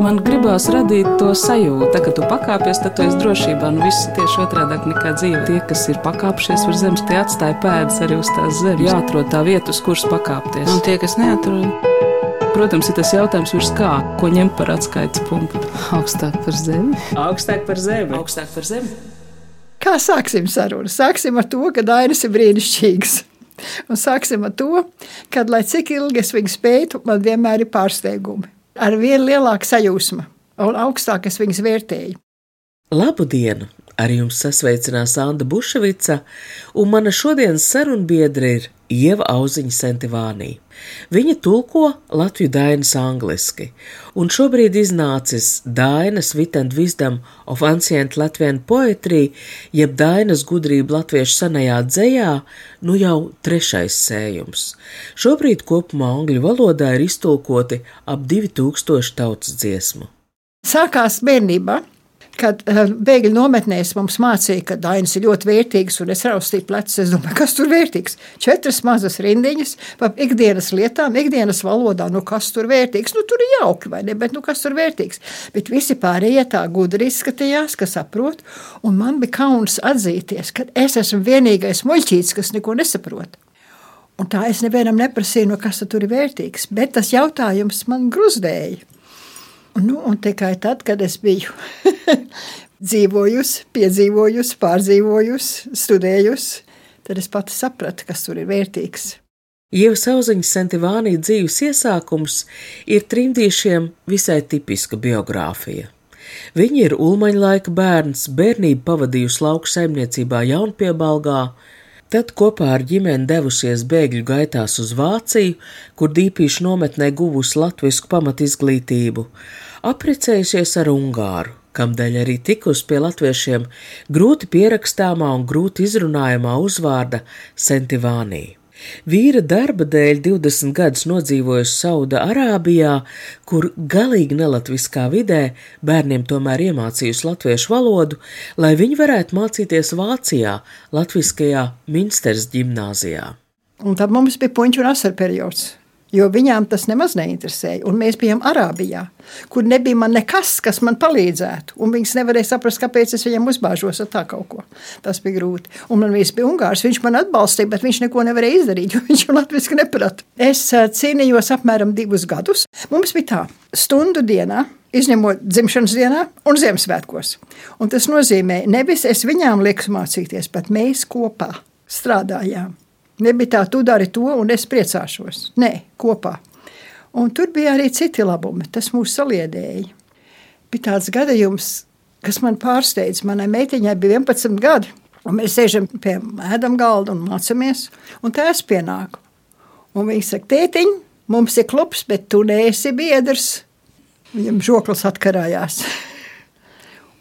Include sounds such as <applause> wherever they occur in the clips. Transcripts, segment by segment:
Man gribās radīt to sajūtu, tā, ka tu pakāpies, tad tu esi drošībā. Nu, viss tieši otrādi nekā dzīve. Tie, kas ir pakāpšies uz zemes, tie atstāja pēdas arī uz tās zemes. Jāatrod tā vieta, uz kuras pakāpties. Un tie, kas neatrod, Protams, ir tas jautājums, virs kā, ko ņem par atskaites punktu. augstāk par zemi. Augstāk par zemi. Augstāk par zemi. Kā sāksim sarunu? Sāksim ar to, ka Dainis ir brīnišķīgs. Un sāksim ar to, ka, lai cik ilgi es viņu spētu, man vienmēr ir pārsteigumi. Ar vien lielāku sajūsmu un augstāk es viņus vērtēju. Labu dienu! Ar jums sasveicinās Anna Buševica, un mana šodienas sarunbiedra ir Ieva Auziņa Sentivānī. Viņa tulko Latviju dainas angliski, un šobrīd iznācis Dainas Wisdom of Ancient Latvian Poetry, jeb Dainas gudrība latviešu senajā dzējā, nu jau trešais sējums. Šobrīd kopumā angļu valodā ir iztulkoti ap 2000 tautas dziesmu. Sākās bērnībā, kad uh, bēgļu nometnēs mums mācīja, ka dainas ir ļoti vērtīgas, un es raustīju plecus. Es domāju, kas tur vērtīgs? Četras mazas rindiņas par ikdienas lietām, ikdienas valodā. Nu, kas tur vērtīgs? Nu, tur ir jauki, vai ne? Bet nu, kas tur vērtīgs? Bet visi pārējie tā gudri izskatījās, ka saprot, un man bija kauns atzīties, ka es esmu vienīgais muļķītis, kas neko nesaprot. Un tā es nevienam neprasīju, no kas tur ir vērtīgs, bet tas jautājums man gruzdēja. Nu, un tikai tad, kad es biju <laughs> dzīvojusi, piedzīvojusi, pārdzīvojusi, studējusi, tad es pati sapratu, kas tur ir vērtīgs. Ieva Sauziņas Sentivānija dzīves iesākums ir trimdīšiem visai tipiska biogrāfija. Viņa ir ulmaņa laika bērns, bērnību pavadījusi lauku saimniecībā Jaunpiebalgā, tad kopā ar ģimeni devusies bēgļu gaitās uz Vāciju, kur dīpīšu nometnē guvusi latvisku pamatizglītību, aprecējusies ar Ungāru, kamdēļ arī tikus pie latviešiem grūti pierakstāmā un grūti izrunājamā uzvārda Sentivānī. Vīra darba dēļ 20 gadus nodzīvojusi Sauda Arābijā, kur galīgi nelatviskā vidē bērniem tomēr iemācījusi latviešu valodu, lai viņi varētu mācīties Vācijā, Latviskajā Minsters ģimnāzijā. Un tad mums bija puņķu un asaru periods jo viņām tas nemaz neinteresēja. Un mēs bijām Arābijā, kur nebija man nekas, kas man palīdzētu. Un viņas nevarēja saprast, kāpēc es viņam uzbāžos ar tā kaut ko. Tas bija grūti. Un man viens bija Ungārs, viņš man atbalstīja, bet viņš neko nevarēja izdarīt, jo <laughs> viņš jau latviešu neprata. Es cīnījos apmēram divus gadus. Mums bija tā, stundu dienā izņemot dzimšanas dienā un Ziemassvētkos. Un tas nozīmē, nevis es viņām lieku mācīties, bet mēs kopā strādājām. Nebija tā, tu dari to, un es priecāšos. Nē, kopā. Un tur bija arī citi labumi. Tas mūs saliedēja. Bija tāds gadījums, kas man pārsteidz. Manai meitiņai bija 11 gadi, un mēs sēžam pie ēdam galda un mācāmies. Un tā es pienāku. Un viņa saka, tētiņ, mums ir klubs, bet tu neesi biedrs. Viņam žoklis atkarājās. <laughs>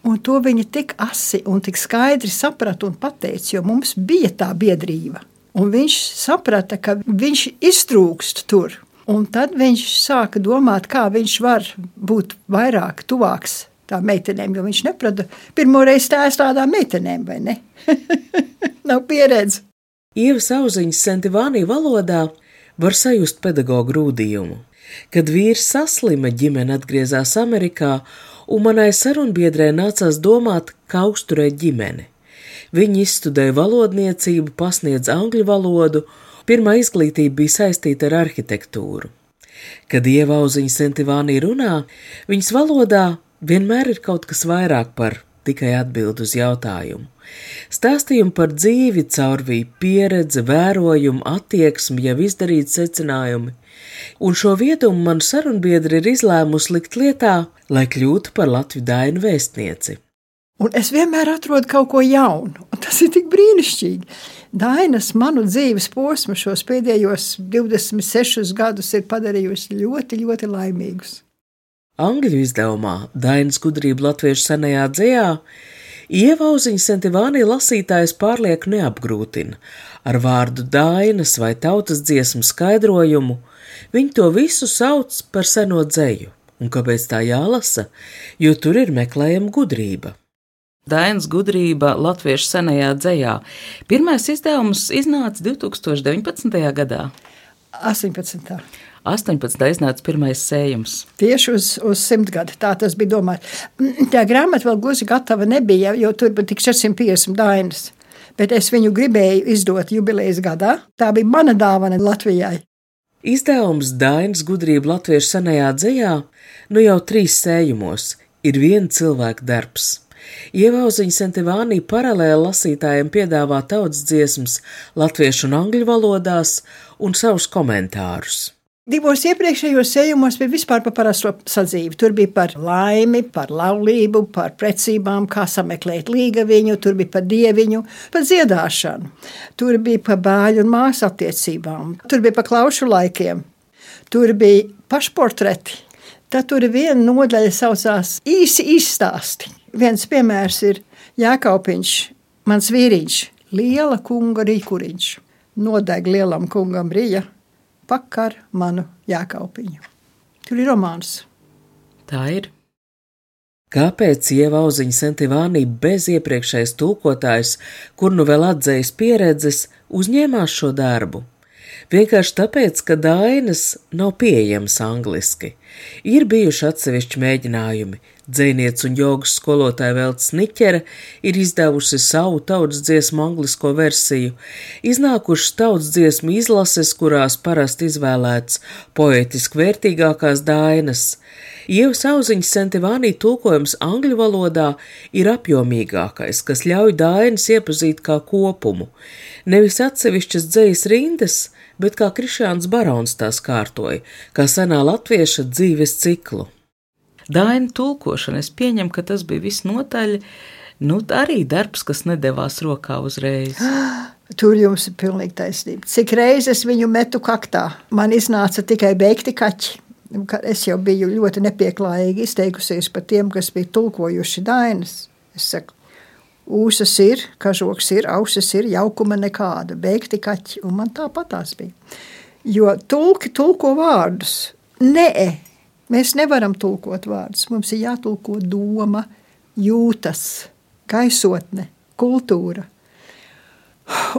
Un to viņa tik asi un tik skaidri saprata un pateica, jo mums bija tā biedrība. Un viņš saprata, ka viņš iztrūkst tur. Un tad viņš sāka domāt, kā viņš var būt vairāk tuvāks tām meitenēm, jo viņš neprata pirmo reizi stāst tādām meitenēm, vai ne? <laughs> Nav pieredze. Ievas auziņas sentivānī valodā var sajust pedagoģu grūdījumu. Kad vīrs saslima, ģimene atgriezās Amerikā, un manai sarunbiedrē nācās domāt, kā uzturēt ģimeni. Viņa izstudēja valodniecību, pasniedz angļu valodu, pirmā izglītība bija saistīta ar arhitektūru. Kad ievauziņa sentivānī runā, viņas valodā vienmēr ir kaut kas vairāk par tikai atbild uz jautājumu. Stāstījumu par dzīvi caurvīja pieredze, vērojumu, attieksmi, jau izdarīti secinājumi, un šo vietumu man sarunbiedri ir izlēmusi likt lietā, lai kļūtu par Latviju dainu vēstnieci. Un es vienmēr atrodu kaut ko jaunu, un tas ir tik brīnišķīgi. Dainas manu dzīves posmu šos pēdējos 26 gadus ir padarījusi ļoti, ļoti laimīgus. Angļu izdevumā Dainas gudrība latviešu senajā dzējā Ievauziņa sentivānī lasītājs pārlieku neapgrūtina. Ar vārdu dainas vai tautas dziesmu skaidrojumu viņi to visu sauc par seno dzēju. Un kāpēc tā jālasa? Jo tur ir meklējama gudrība. Dainas gudrība Latviešu senajā dzējā. Pirmais izdevums iznāca 2019. gadā. 18. 18. iznāca pirmais sējums. Tieši uz, uz simtgadi tā tas bija domāts. Tā grāmata vēl gluži gatava nebija, jo tur bija tik 450 dainas. Bet es viņu gribēju izdot jubilejas gadā. Tā bija mana dāvana Latvijai. Izdevums Dainas gudrība latviešu senajā dzējā nu jau trīs sējumos ir viena cilvēka darbs. Ievauziņa Sentivānī paralēli lasītājiem piedāvā tautas dziesmas latviešu un angļu valodās un savus komentārus. Divos iepriekšējos sējumos bija vispār par parasto sadzīvi. Tur bija par laimi, par laulību, par precībām, kā sameklēt līgaviņu, tur bija par dieviņu, par dziedāšanu. Tur bija par bāļu un māsu attiecībām, tur bija par klaušu laikiem, tur bija pašportreti. Tad tur viena nodaļa saucās īsi izstāsti. Viens piemērs ir Jākaupiņš, mans vīriņš, liela kunga rīkuriņš. Nodeg lielam kungam rīja pakar manu jēkaupiņu. Tur ir romāns. Tā ir. Kāpēc ievauziņa Sentivānī bez iepriekšējas tulkotājas, kur nu vēl atzējas pieredzes, uzņēmās šo darbu? Vienkārši tāpēc, ka dainas nav pieejamas angliski. Ir bijuši atsevišķi mēģinājumi, Dzēniec un jogas skolotāja Veltes Niķere ir izdevusi savu tautas dziesmu anglisko versiju, iznākušas tautas dziesmu izlases, kurās parasti izvēlēts poetiski vērtīgākās dainas. Ievas auziņas sentivānī tulkojums angļu valodā ir apjomīgākais, kas ļauj dainas iepazīt kā kopumu, nevis atsevišķas dzējas rindas, bet kā Krišāns Barons tās kārtoja, kā senā latvieša dzīves ciklu. Daina tulkošana, es pieņemu, ka tas bija visnotaļ, nu, arī darbs, kas nedavās rokā uzreiz. <gasps> Tur jums ir pilnīgi taisnība. Cik reizes viņu metu kaktā, man iznāca tikai beigti kaķi. Es jau biju ļoti nepieklājīgi izteikusies par tiem, kas bija tulkojuši dainas. Es saku, Ūsas ir, kažoks ir, ausis ir, jaukuma nekāda, beigti kaķi, un man tāpatās bija. Jo tulki tulko vārdus. Nē, Mēs nevaram tulkot vārdus. Mums ir jātulko doma, jūtas, gaisotne, kultūra.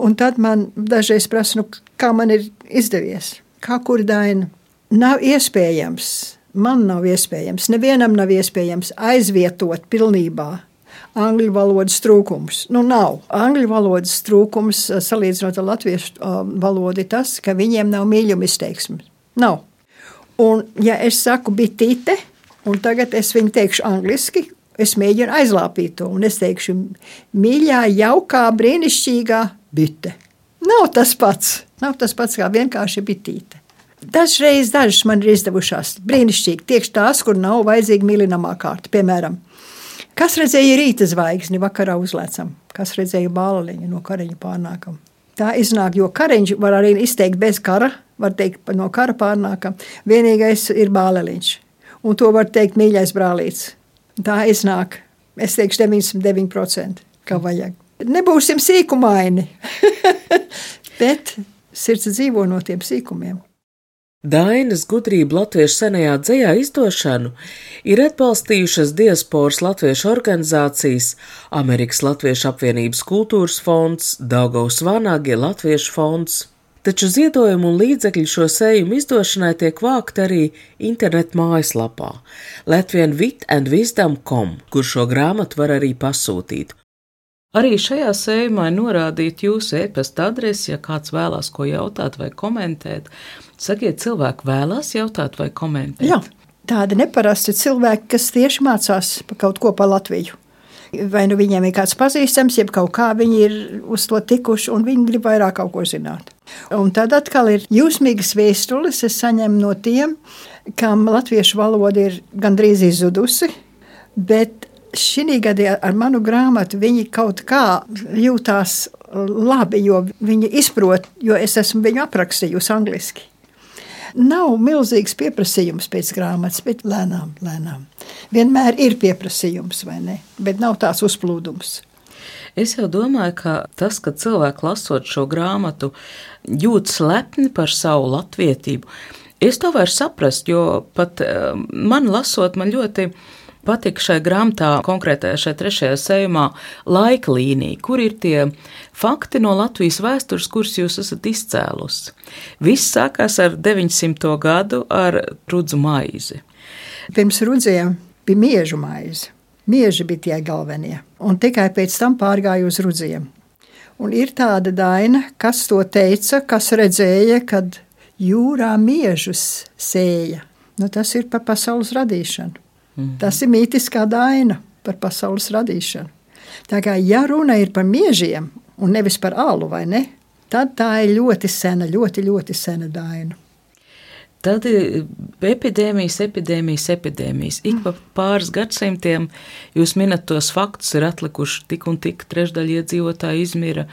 Un tad man dažreiz prasa, nu, kā man ir izdevies, kā kurdaina. Nav iespējams, man nav iespējams, nevienam nav iespējams aizvietot pilnībā angļu valodas trūkums. Nu, nav. Angļu valodas trūkums, salīdzinot ar latviešu valodu, ir tas, ka viņiem nav mīļuma izteiksmes. Nav. Un, ja es saku bitīte, un tagad es viņu teikšu angliski, es mēģinu aizlāpīt to, un es teikšu, mīļā, jaukā, brīnišķīgā bite. Nav tas pats, nav tas pats kā vienkārši bitīte. Dažreiz dažas man ir izdevušās brīnišķīgi, tieši tās, kur nav vajadzīga mīlinamā kārta. Piemēram, kas redzēja rīta zvaigzni vakarā uzlēcam, kas redzēja bāliņu no kariņa pārnākam. Tā iznāk, jo kariņš var arī izteikt bez kara, var teikt, no kara pārnākam. Vienīgais ir bāleliņš, un to var teikt mīļais brālīts. Tā iznāk, es teikšu 99%, kā vajag. Nebūsim sīkumaini, <laughs> bet sirds dzīvo no tiem sīkumiem. Dainas gudrību latviešu senajā dzējā izdošanu ir atbalstījušas diasporas latviešu organizācijas, Amerikas Latviešu apvienības kultūras fonds, Daugavas Vānāgie Latviešu fonds taču ziedojumu un līdzekļu šo sējumu izdošanai tiek vākt arī internetu mājaslapā latvienvitandwisdom.com, kur šo grāmatu var arī pasūtīt. Arī šajā sējumā ir norādīta jūsu e-pasta adrese, ja kāds vēlās ko jautāt vai komentēt. Sakiet, cilvēki vēlās jautāt vai komentēt? Jā, tādi neparasti cilvēki, kas tieši mācās par kaut ko par Latviju vai nu viņiem ir kāds pazīstams, jeb kaut kā viņi ir uz to tikuši, un viņi grib vairāk kaut ko zināt. Un tad atkal ir jūsmīgas vēstules, es saņemu no tiem, kam latviešu valoda ir gandrīz izzudusi, bet šī gadā ar manu grāmatu viņi kaut kā jūtās labi, jo viņi izprot, jo es esmu viņu aprakstījusi angliski. Nav milzīgs pieprasījums pēc grāmatas, bet lēnām, lēnām. Vienmēr ir pieprasījums, vai ne? Bet nav tās uzplūdums. Es jau domāju, ka tas, ka cilvēki lasot šo grāmatu, jūtas lepni par savu latvietību, es to varu saprast, jo pat eh, man lasot, man ļoti patika šai grāmatā, konkrētajā šajā trešajā sējumā, laika līnija, kur ir tie fakti no Latvijas vēstures, kurus jūs esat izcēlusi. Viss sākās ar 900. gadu ar rudzu maizi. Pirms rudziem bija miežu maize. Mieži bija tie galvenie, un tikai pēc tam pārgāja uz rudziem. Un ir tāda daina, kas to teica, kas redzēja, kad jūrā miežus sēja. Nu, tas ir par pasaules radīšanu. Mm. Tas ir mītiskā daina par pasaules radīšanu. Tā kā ja runa ir par miežiem un nevis par alu, ne? Tad tā ir ļoti sena, ļoti, ļoti sena daina. Tad ir epidēmijas, epidēmijas, epidēmijas. Ik pa pāris gadsimtiem jūs minat tos faktus, ir atlikuši tik un tik trešdaļa iedzīvotāji izmira.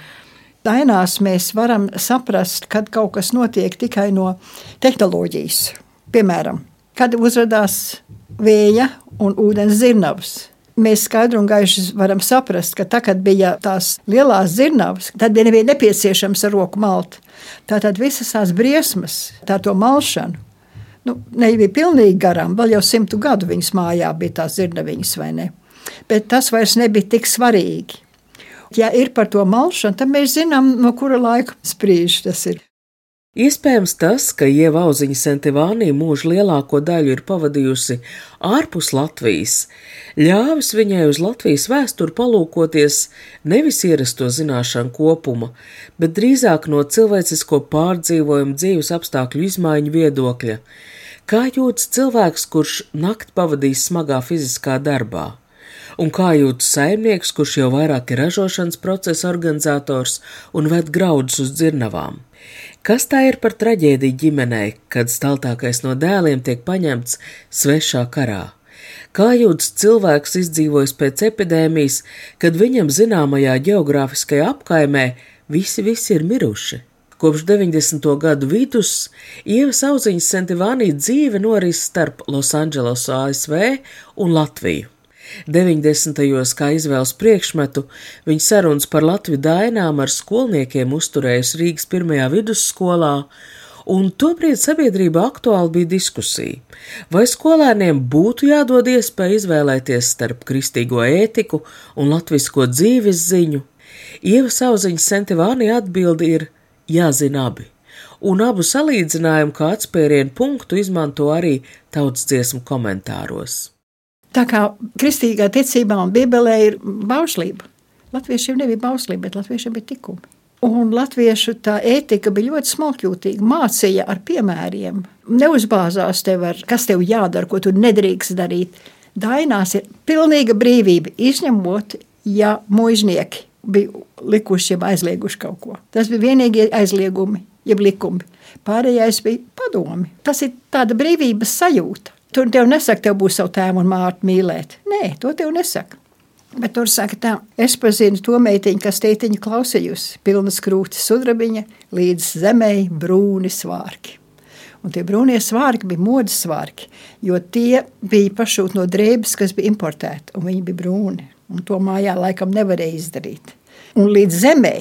Dainās mēs varam saprast, kad kaut kas notiek tikai no tehnoloģijas. Piemēram, kad uzrādās vēja un ūdens zirnavas. Mēs skaidri un gaiši varam saprast, ka tā, kad bija tās lielās zirnavas, tad nebija nepieciešams ar roku malt. Tātad visas tās briesmas, tā to malšanu, nu, nebija pilnīgi garām. Vēl jau simtu gadu viņas mājā bija tās zirnaviņas, vai ne? Bet tas vairs nebija tik svarīgi. Ja ir par to malšanu, tad mēs zinām, no kura laika sprīž tas ir. Iespējams tas, ka Ieva Auziņa Sentivānī mūžu lielāko daļu ir pavadījusi ārpus Latvijas, ļāvis viņai uz Latvijas vēsturi palūkoties nevis ierasto zināšanu kopuma, bet drīzāk no cilvēcisko pārdzīvojumu dzīves apstākļu izmaiņu viedokļa. Kā jūtas cilvēks, kurš nakt pavadījis smagā fiziskā darbā? Un kā jūtas saimnieks, kurš jau vairāk ir ražošanas procesa organizators un ved graudus uz dzirnavām? Kas tā ir par traģēdiju ģimenei, kad staltākais no dēliem tiek paņemts svešā karā? Kā jūtas cilvēks izdzīvojis pēc epidēmijas, kad viņam zināmajā geogrāfiskajā apkaimē visi, visi ir miruši? Kopš 90. gadu vidus Ieva Sauziņas Sentivānī dzīve noris starp Losandželosu ASV un Latviju. 90. kā izvēles priekšmetu viņa sarunas par Latviju dainām ar skolniekiem uzturējusi Rīgas pirmajā vidusskolā, un tobrīd sabiedrība aktuāli bija diskusija, vai skolēniem būtu jādod iespēja izvēlēties starp kristīgo ētiku un latvisko dzīves ziņu. Ieva Sauziņas Sentivāni atbildi ir jāzina abi, un abu salīdzinājumu kā atspērienu punktu izmanto arī tautas dziesmu komentāros. Tā kā kristīgā ticībā un bībelē ir bauslība. Latviešiem nebija bauslība, bet latviešiem bija tikumi. Un latviešu tā ētika bija ļoti smalkjūtīga, mācīja ar piemēriem. Neuzbāzās tev ar, kas tev jādara, ko tu nedrīkst darīt. Dainās ir pilnīga brīvība, izņemot, ja muiznieki bija likuši, jeb aizlieguši kaut ko. Tas bija vienīgie aizliegumi, jeb likumi. Pārējais bija padomi. Tas ir tāda brīvības sajūta. Tur tev nesaka, tev būs savu tēvu un mātu mīlēt. Nē, to tev nesaka. Bet tur saka, tā, es pazinu to meitiņu, kas tētiņa klausījusi, pilnas krūtis sudrabiņa, līdz zemei brūni svārki. Un tie brūnie svārki bija modes svārki, jo tie bija pašūt no drēbes, kas bija importēta, un viņi bija brūni. Un to mājā laikam nevarēja izdarīt un līdz zemē.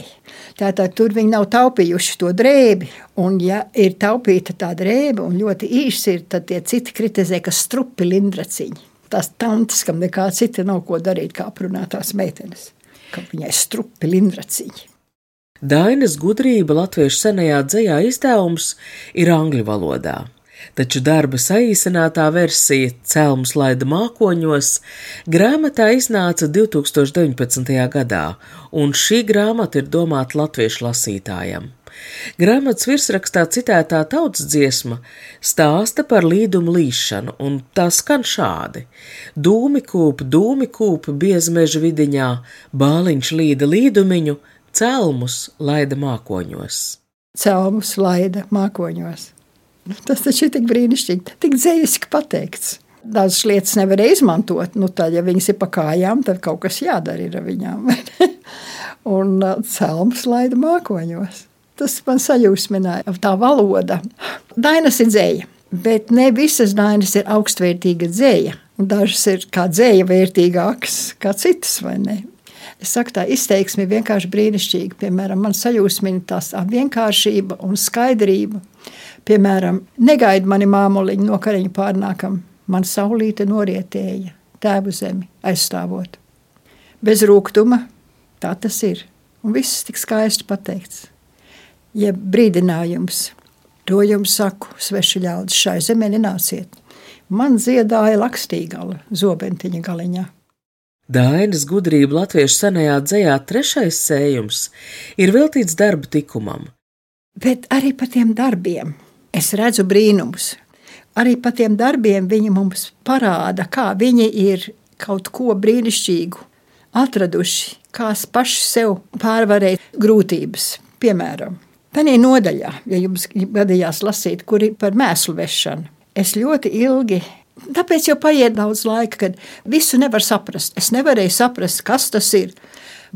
Tātad tur viņi nav taupījuši to drēbi. Un, ja ir taupīta tā drēbe un ļoti īsa ir, tad tie citi kritizē, ka strupi lindraciņi. Tās tantes, kam nekā cita nav ko darīt, kā aprunātās meitenes, ka viņai strupi lindraciņi. Dainas gudrība latviešu senajā dzējā izdevums ir angļu valodā taču darba saīsinātā versija Celms laida mākoņos grāmatā iznāca 2019. gadā, un šī grāmata ir domāta latviešu lasītājam. Grāmatas virsrakstā citētā tautas dziesma stāsta par līdumu līšanu, un tā skan šādi: Dūmi kūp, dūmi kūp, biezmeža vidiņā, bāliņš līda līdumiņu, celmus laida mākoņos. Celmus laida mākoņos. Nu, tas taču ir tik brīnišķīgi, tik dzīviski pateikts. Dažas lietas nevarēja izmantot. Nu, tad, ja viņas ir pa kājām, tad kaut kas jādara ar viņām. <laughs> un uh, cēlums laida mākoņos. Tas man sajūsmināja. Tā valoda. Dainas ir dzēja, bet ne visas dainas ir augstvērtīga dzēja. Dažas ir kā dzēja vērtīgākas kā citas, vai ne? Es saku, tā izteiksme ir vienkārši brīnišķīga. Piemēram, man sajūsmina tās vienkāršība un skaidrība. Piemēram, negaida mani māmuliņu no kariņa pārnākam, man saulīte norietēja, tēvu zemi aizstāvot. Bez rūkuma tā tas ir. Un viss tik skaisti pateikts. Ja brīdinājums, to jums saku, sveši ļaudis, šai zemē nenāciet. Man dziedāja lakstīgala zobentiņa galiņā. Dainas gudrība latviešu senajā dzējā trešais sējums ir veltīts darba tikumam. Bet arī par tiem darbiem es redzu brīnumus. Arī par tiem darbiem viņi mums parāda, kā viņi ir kaut ko brīnišķīgu atraduši, kā paši sev pārvarēt grūtības. Piemēram, tādā nodaļā, ja jums gadījās lasīt, kur ir par mēslu vešanu, es ļoti ilgi Tāpēc jau paiet daudz laika, kad visu nevar saprast. Es nevarēju saprast, kas tas ir.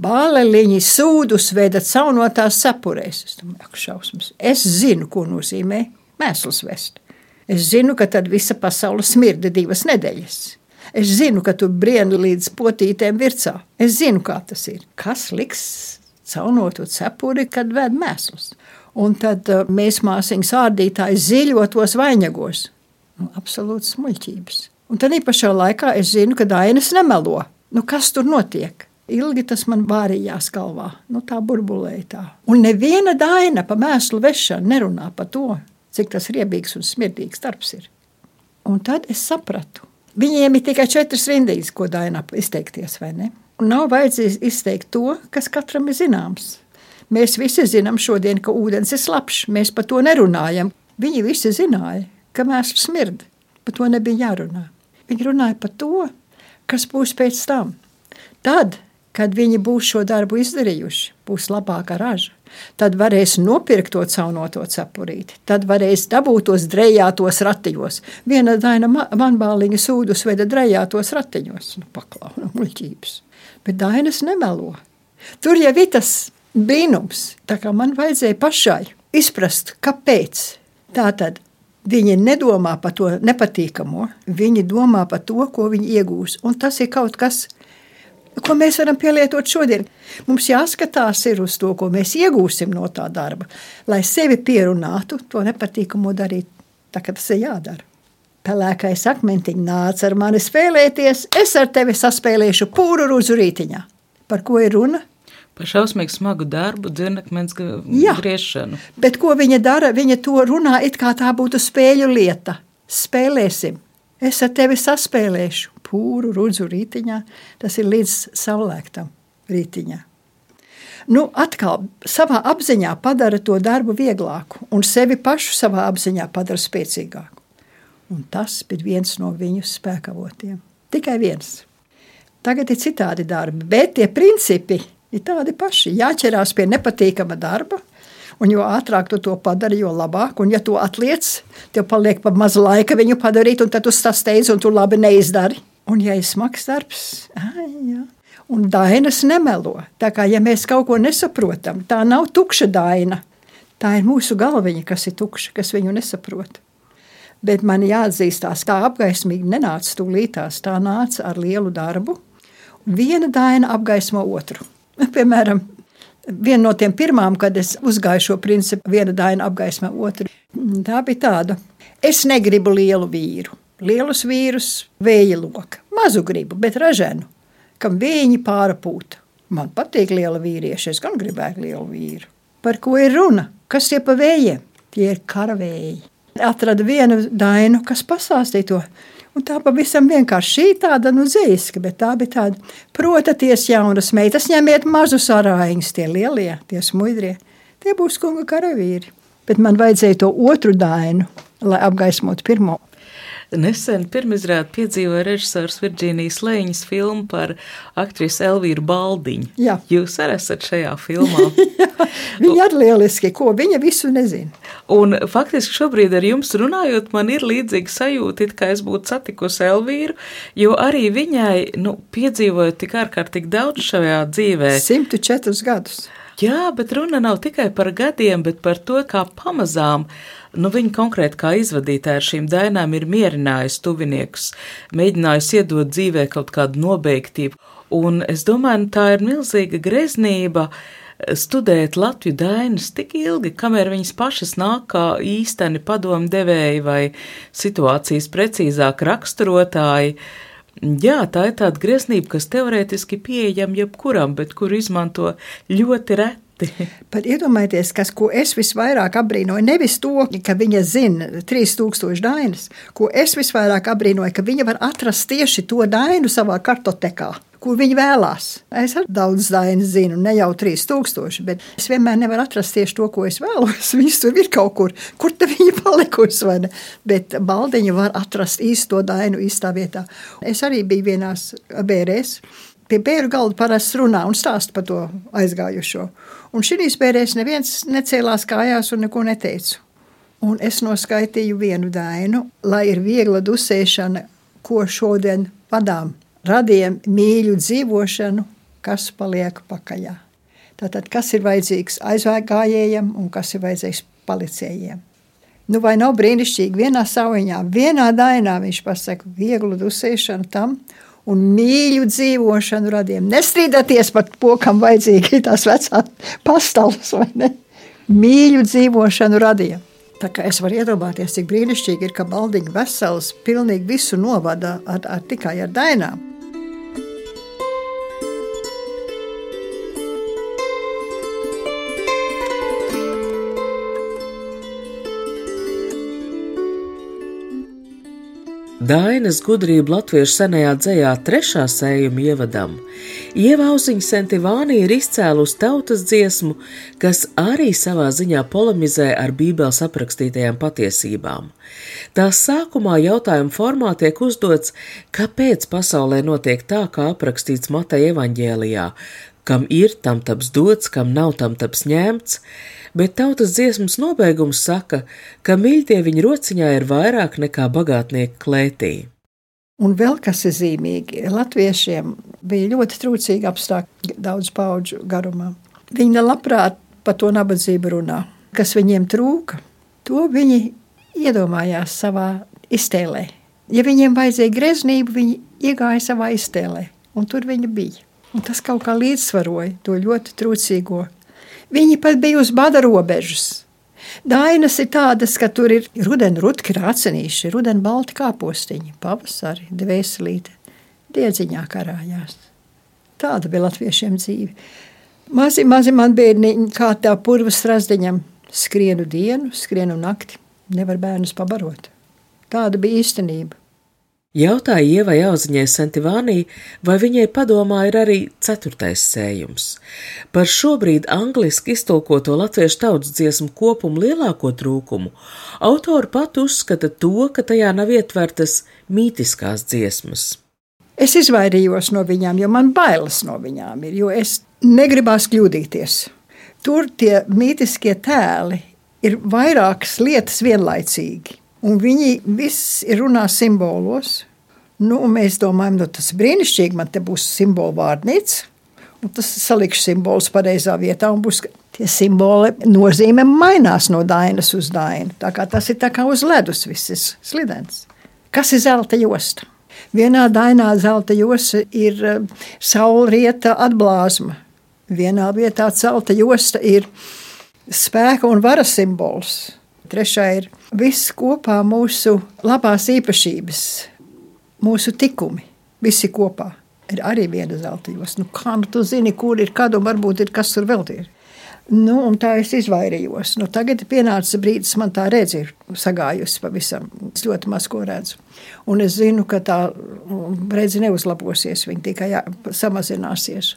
Bāleliņi sūdus veda caunotās cepurēs. Es domāju, šausmas. Es zinu, ko nozīmē mēsls vest. Es zinu, ka tad visa pasaule smirda divas nedēļas. Es zinu, ka tu brieni līdz potītēm vircā. Es zinu, kā tas ir. Kas liks caunotu cepuri, kad ved mēslus? Un tad uh, mēs māsīņas ārdītāji ziļotos vainagos. Nu, absolūts muļķības. Un tad pašā laikā es zinu, ka Dainis nemelo. Nu, kas tur notiek? Ilgi tas man vārījās galvā, nu, tā burbulēja tā. Un neviena daina pa mēslu vešanu nerunā par to, cik tas riebīgs un smirdīgs darbs ir. Un tad es sapratu, viņiem ir tikai četras rindīs, ko dainā izteikties, vai ne? Un nav vajadzīgs izteikt to, kas katram ir zināms. Mēs visi zinām šodien, ka ūdens ir slapjš, mēs par to nerunājam. Viņi visi zināja, ka mēslu smird. Par to nebija jārunā. Viņi runāja par to, kas būs pēc tam. Tad, kad viņi būs šo darbu izdarījuši, būs labāka raža. Tad varēs nopirkt to caunoto cepurīti, tad varēs dabūt tos drejātos ratiņos. Viena daina manbāliņa sūdus veda drejātos ratiņos. Nu, paklauna muļķības. Bet dainas nemelo. Tur jau ir tas brīnums, tā kā man vajadzēja pašai izprast, kāpēc. Tātad Viņi nedomā par to nepatīkamo, viņi domā par to, ko viņi iegūs. Un tas ir kaut kas, ko mēs varam pielietot šodien. Mums jāskatās uz to, ko mēs iegūsim no tā darba, lai sevi pierunātu to nepatīkamo darīt. Tā kā tas ir jādara. Pelēkais akmentiņš nāca ar mani spēlēties, es ar tevi saspēlēšu pūru rūzu rītiņā. Par ko ir runa? Par šausmīgu smagu darbu, dzirnakmens griešanu. Bet ko viņa dara? Viņa to runā, it kā tā būtu spēļu lieta. Spēlēsim. Es ar tevi saspēlēšu pūru, rudzu rītiņā. Tas ir līdz saulēktam rītiņā. Nu, atkal savā apziņā padara to darbu vieglāku, un sevi pašu savā apziņā padara spēcīgāku. Un tas bija viens no viņu spēkavotiem. Tikai viens. Tagad ir citādi darbi, bet tie principi ir tādi paši. Jāķerās pie nepatīkama darba, un jo ātrāk tu to padari, jo labāk. Un, ja tu atliec, tev paliek pa maz laika viņu padarīt, un tad tu sasteidz, un tu labi neizdari. Un, ja ir smags darbs, ai, jā. un dainas nemelo. Tā kā ja mēs kaut ko nesaprotam, tā nav tukša daina. Tā ir mūsu galviņa, kas ir tukša, kas viņu nesaprot. Bet man jāatzīstās, kā apgaismīgi nenāca tūlītās. Tā nāca ar lielu darbu. Viena daina apgaismo otru. <laughs> Piemēram, viena no tiem pirmām, kad es uzgāju šo principu, viena daina apgaismā otru. Tā bija tāda. Es negribu lielu vīru. Lielus vīrus, vēja loka. Mazu gribu, bet raženu, kam viņi pārpūta. Man patīk liela vīrieša, es gan gribētu lielu vīru. Par ko ir runa? Kas tie pa vējiem? Tie ir karavēji. Atrada vienu dainu, kas pastāstīja to Un tā pavisam vienkārši tāda nu, zīska, bet tā bija tāda, protaties, jaunas meitas, ņemiet mazus arāņus, tie lielie, tie smuidrie. Tie būs kunga karavīri. Bet man vajadzēja to otru dainu, lai apgaismotu pirmo. Nesen pirmizrādi piedzīvoja režisors Virģīnijas Lēņas filmu par aktrisu Elvīru Baldiņu. Jā. Jūs arī esat šajā filmā. <laughs> viņa ir lieliski, ko viņa visu nezina. Un faktiski šobrīd ar jums runājot, man ir līdzīga sajūta, it kā es būtu satikusi Elvīru, jo arī viņai, nu, piedzīvojot tik ārkārtīgi daudz šajā dzīvē. 104 gadus. Jā, bet runa nav tikai par gadiem, bet par to, kā pamazām nu, viņa konkrēti kā izvadītāja ar šīm dainām ir mierinājusi tuviniekus, mēģinājusi iedot dzīvē kaut kādu nobeigtību. Un es domāju, nu, tā ir milzīga greznība studēt Latviju dainas tik ilgi, kamēr viņas pašas nāk kā īsteni padomu devēji vai situācijas precīzāk raksturotāji. Jā, tā ir tāda greznība, kas teorētiski pieejama jebkuram, bet kur izmanto ļoti reti. <laughs> Pat iedomājieties, kas, ko es visvairāk apbrīnoju, nevis to, ka viņa zina 3000 dainas, ko es visvairāk apbrīnoju, ka viņa var atrast tieši to dainu savā kartotekā kur viņi vēlās. Es arī daudz dainas zinu, ne jau 3000, bet es vienmēr nevaru atrast tieši to, ko es vēlos. <laughs> Viņas tur ir kaut kur, kur te viņa palikusi. Bet baldiņa var atrast īsto dainu īstā vietā. Es arī biju vienās bērēs. Pie bērnu galda parasti runā un stāsta par to aizgājušo. Un šīs bērēs neviens necēlās kājās un neko neteica. Un es noskaitīju vienu dainu, lai ir viegla dusēšana, ko šodien vadām radiem mīļu dzīvošanu, kas paliek pakaļā. Tātad, kas ir vajadzīgs aizgājējiem un kas ir vajadzīgs palicējiem. Nu, vai nav brīnišķīgi? Vienā saviņā, vienā dainā viņš pasaka vieglu dusēšanu tam un mīļu dzīvošanu radiem. Nestrīdieties par to, kam vajadzīgi <laughs> tās vecās pastāvs vai ne. Mīļu dzīvošanu radiem. Tā kā es varu iedomāties, cik brīnišķīgi ir, ka Baldiņa vesels pilnīgi visu novada ar, ar tikai ar dainām. Dainas gudrība latviešu senajā dzējā trešā sējuma ievadam. Ievauziņa Sentivāni ir izcēlus tautas dziesmu, kas arī savā ziņā polemizē ar bībeles aprakstītajām patiesībām. Tās sākumā jautājuma formā tiek uzdots, kāpēc pasaulē notiek tā, kā aprakstīts Mateja evaņģēlijā, kam ir tam taps dots, kam nav tam taps ņemts, bet tautas dziesmas nobeigums saka, ka mīļdieviņa rociņā ir vairāk nekā bagātnieka klētī. Un vēl kas ir zīmīgi, latviešiem bija ļoti trūcīgi apstākļi daudz paudžu garumā. Viņi labprāt par to nabadzību runā. Kas viņiem trūka, to viņi iedomājās savā iztēlē. Ja viņiem vajadzēja greznību, viņi iegāja savā iztēlē, un tur viņi bija. Un tas kaut kā līdzsvaroja to ļoti trūcīgo Viņi pat bija uz bada robežas. Dainas ir tādas, ka tur ir rudeni rutki rācenīši, rudeni balti kāpostiņi, pavasari, dvēselīte, diedziņā karājās. Tāda bija latviešiem dzīve. Mazi, mazi man bērniņi, kā tā purvas razdiņam, skrienu dienu, skrienu nakti, nevar bērnus pabarot. Tāda bija īstenība. Jautāja Ievai Auziņai Santivānī, vai viņai padomā ir arī ceturtais sējums. Par šobrīd angliski iztulkoto latviešu tautas dziesmu kopumu lielāko trūkumu autori pat uzskata to, ka tajā nav ietvertas mītiskās dziesmas. Es izvairījos no viņām, jo man bailes no viņām ir, jo es negribās kļūdīties. Tur tie mītiskie tēli ir vairākas lietas vienlaicīgi. Un viņi visi runā simbolos. Nu, mēs domājam, nu, tas ir brīnišķīgi, man te būs simbolu vārnīca. Un tas salikšu simbolus pareizā vietā, būs tie simboli nozīme mainās no dainas uz dainu. Tā kā tas ir kā uz ledus viss ir slidens. Kas ir zelta josta? Vienā dainā zelta josta ir eh, saulrieta atblāzma. Vienā vietā zelta josta ir spēka un varas simbols. Trešā ir viss kopā mūsu labās īpašības, mūsu tikumi, visi kopā. Ir arī viena zelta josta. Nu, kā nu tu zini, kur ir kad un varbūt ir kas tur vēl ir. Nu, tā es izvairījos. Nu, tagad ir pienācis brīdis, man tā redzi ir sagājusi pavisam. Es ļoti maz ko redzu. Un es zinu, ka tā redzi neuzlabosies, viņa tikai jā, samazināsies.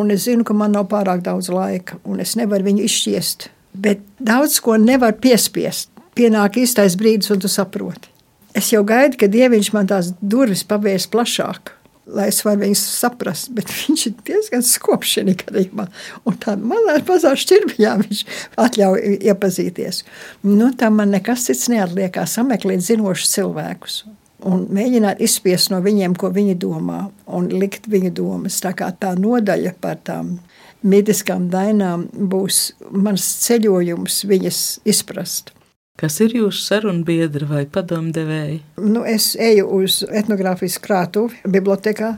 Un es zinu, ka man nav pārāk daudz laika, un es nevaru viņu izšķiest Bet daudz ko nevar piespiest. Pienāk īstais brīdis, un tu saproti. Es jau gaidu, ka dieviņš man tās durvis pavērs plašāk, lai es varu viņus saprast. Bet <laughs> viņš ir diezgan skopš šajā gadījumā. Un tā mazā mazā šķirbiņā viņš atļauj iepazīties. Nu, tam man nekas cits neatliek, kā sameklēt zinošus cilvēkus. Un mēģināt izspiest no viņiem, ko viņi domā, un likt viņu domas. Tā kā tā nodaļa par tām mītiskām dainām būs mans ceļojums viņas izprast. Kas ir jūsu sarunbiedri vai padomdevēji? Nu, es eju uz etnogrāfijas krātuvi, bibliotekā,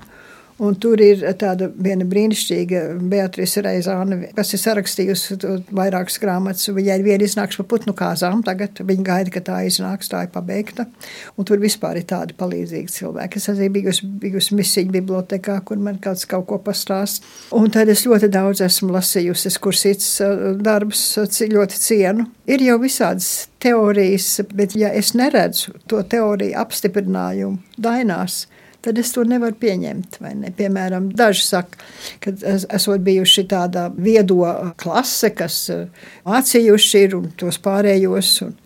Un tur ir tāda viena brīnišķīga Beatrice Reizāne, kas ir sarakstījusi vairākas grāmatas. Viņai ir viena iznāks par putnu kāzām, tagad viņa gaida, ka tā iznāks, tā ir pabeigta. Un tur vispār ir tādi palīdzīgi cilvēki. Es esmu bijusi, bijusi misiju bibliotekā, kur man kāds kaut ko pastāst. Un tad es ļoti daudz esmu lasījusi, kur cits darbs ļoti cienu. Ir jau visādas teorijas, bet ja es neredzu to teoriju apstiprinājumu dainās, tad es to nevaru pieņemt. Piemēram, daži saka, ka esot bijuši tāda viedo klase, kas eh, mācījuši ir un tos pārējos. Un,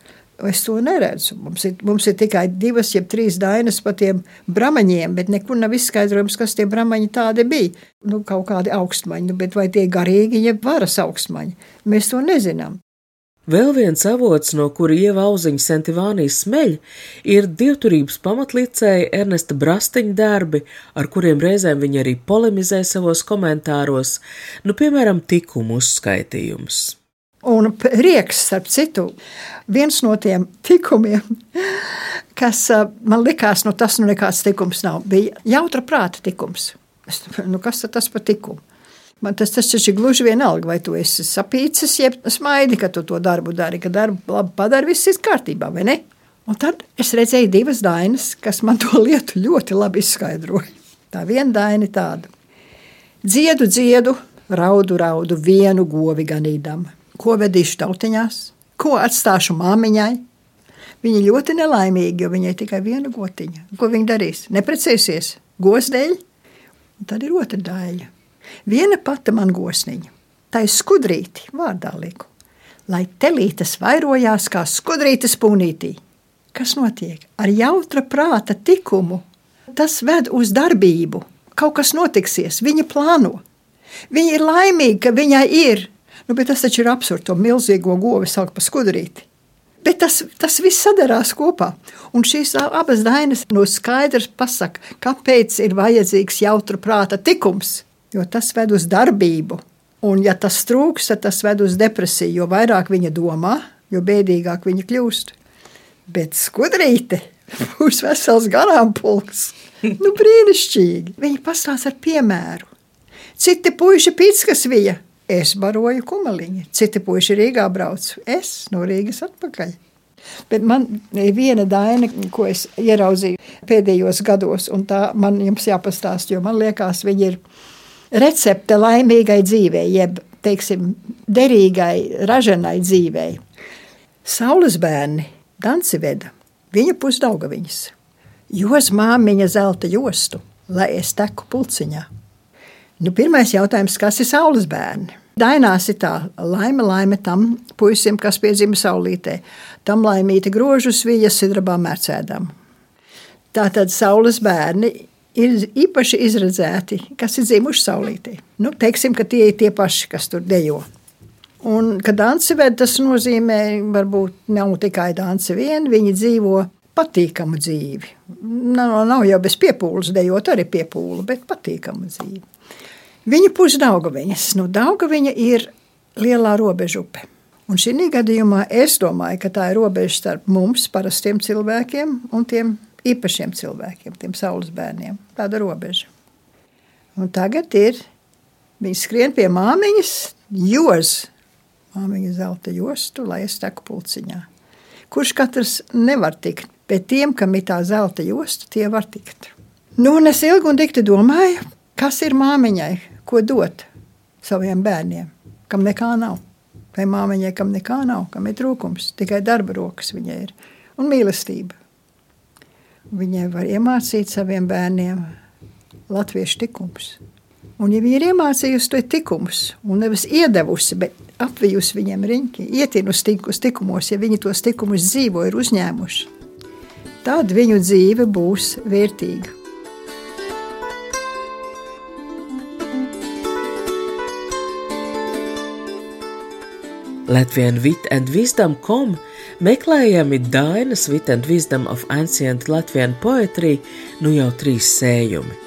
Es to neredzu. Mums ir, mums ir tikai divas, jeb trīs dainas par tiem brāmaņiem, bet nekur nav izskaidrojums, kas tie brāmaņi tādi bija. Nu, kaut kādi augstmaņi, nu, bet vai tie garīgi, jeb varas augstmaņi, mēs to nezinām. Vēl viens avots, no kura ievauziņa Sentivānijas smeļ, ir dievturības pamatlicēja Ernesta Brastiņa darbi, ar kuriem reizēm viņa arī polemizē savos komentāros, nu, piemēram, tikumu uzskaitījums. Un prieks, starp citu, viens no tiem tikumiem, kas man likās, nu tas nu nekāds tikums nav, bija jautra prāta tikums. Nu, kas tas par tikumu? Man tas, tas ir gluži vienalga, vai tu esi sapīcis, jeb smaidi, ka tu to darbu dari, ka darbu labi padari, viss ir kārtībā, vai ne? Un tad es redzēju divas dainas, kas man to lietu ļoti labi izskaidroja. Tā viena daina tāda: dziedu, dziedu, raudu, raudu, vienu govi ganīdam. Ko vedīšu tautiņās, ko atstāšu māmiņai? Viņa ļoti nelaimīga, jo viņai tikai viena gotiņa. Ko viņa darīs? Neprecēsies, gosdēļ, un tad ir otra daļa. Viena pati man gosniņa, tā ir skudrīti, vārdā liku, lai telītes vairojās kā skudrītes punītī. Kas notiek? Ar jautra prāta tikumu tas ved uz darbību. Kaut kas notiksies, viņa plāno. Viņa ir laimīga, ka viņai ir. Nu, bet tas taču ir absurds, to milzīgo govi saukt par skudrīti. Bet tas, tas viss sadarās kopā. Un šīs abas dainas no skaidrs pasaka, kāpēc ir vajadzīgs jautra prāta tikums jo tas ved uz darbību. Un, ja tas trūks, tad tas ved uz depresiju. Jo vairāk viņa domā, jo bēdīgāk viņa kļūst. Bet skudrīte <laughs> būs vesels ganāmpulks. Nu, brīnišķīgi. Viņa pastāsta ar piemēru. Citi puiši pīcis bija. Es baroju kumeliņu, citi puiši Rīgā brauc. Es no Rīgas atpakaļ. Bet man ir viena daina, ko es ieraudzīju pēdējos gados, un tā man jums jāpastāst, jo man liekas, viņa ir recepte laimīgai dzīvei, jeb teiksim, derīgai, raženai dzīvei. Saules bērni danci veda viņa pusdaugaviņas. Jos māmiņa zelta jostu, lai es teku pulciņā. Nu, pirmais jautājums, kas ir saules bērni? Dainās ir tā laime, laime tam puisim, kas piedzima saulītē, tam laimīte grožus viņa sidrabā mērcēdam. Tātad saules bērni ir īpaši izredzēti, kas ir dzimuši saulītē. Nu, teiksim, ka tie ir tie paši, kas tur dejo. Un, kad danci ved, tas nozīmē, varbūt nav tikai danci vien, viņi dzīvo patīkamu dzīvi. Nav, nav jau bez piepūles dejot, arī piepūle, bet patīkamu dzīvi. Viņa pusi Daugaviņas. Nu, Daugaviņa ir lielā robežupe. Un šī gadījumā es domāju, ka tā ir robeža starp mums, parastiem cilvēkiem, un tiem īpašiem cilvēkiem, tiem saules bērniem. Tāda robeža. Un tagad ir viņi skrien pie māmiņas, jos māmiņa zelta jostu, lai es teku pulciņā. Kurš katrs nevar tikt, bet tiem, kam ir tā zelta josta, tie var tikt. Nu, un es ilgi un dikti domāju, kas ir māmiņai, ko dot saviem bērniem, kam nekā nav. Vai māmiņai, kam nekā nav, kam ir trūkums, tikai darba rokas viņai ir un mīlestība. Viņai var iemācīt saviem bērniem latviešu tikumus. Un, ja viņi ir iemācījusi to tikumus, un nevis iedevusi, bet apvijusi viņiem riņķi, ietinusi uz tikumos, ja viņi tos tikumus dzīvo, ir uzņēmuši, tad viņu dzīve būs vērtīga. Latvian Wit and Wisdom.com meklējami Dainas Wit and Wisdom of Ancient Latvian Poetry nu jau trīs sējumi.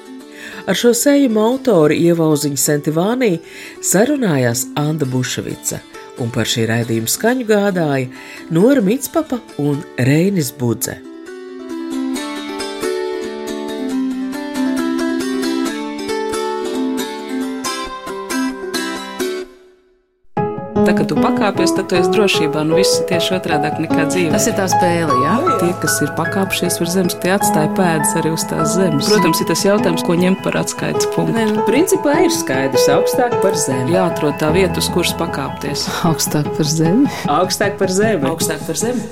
Ar šo sējumu autori Ievauziņa Sentivānī sarunājās Anda Buševica, un par šī raidījuma skaņu gādāja Nora Mitspapa un Reinis Budze. Kad tu pakāpies, tad tu esi drošībā. Nu, viss ir tieši otrādi nekā dzīve. Tas ir tā spēle, jā? Tie, kas ir pakāpšies virs zemes, tie atstāja pēdas arī uz tās zemes. Protams, ir tas jautājums, ko ņemt par atskaites punktu. Nu, principā ir skaidrs, augstāk par zemi. Jāatrod tā vieta, uz kuras pakāpties. Augstāk par zemi. Augstāk par zemi. Augstāk par zemi.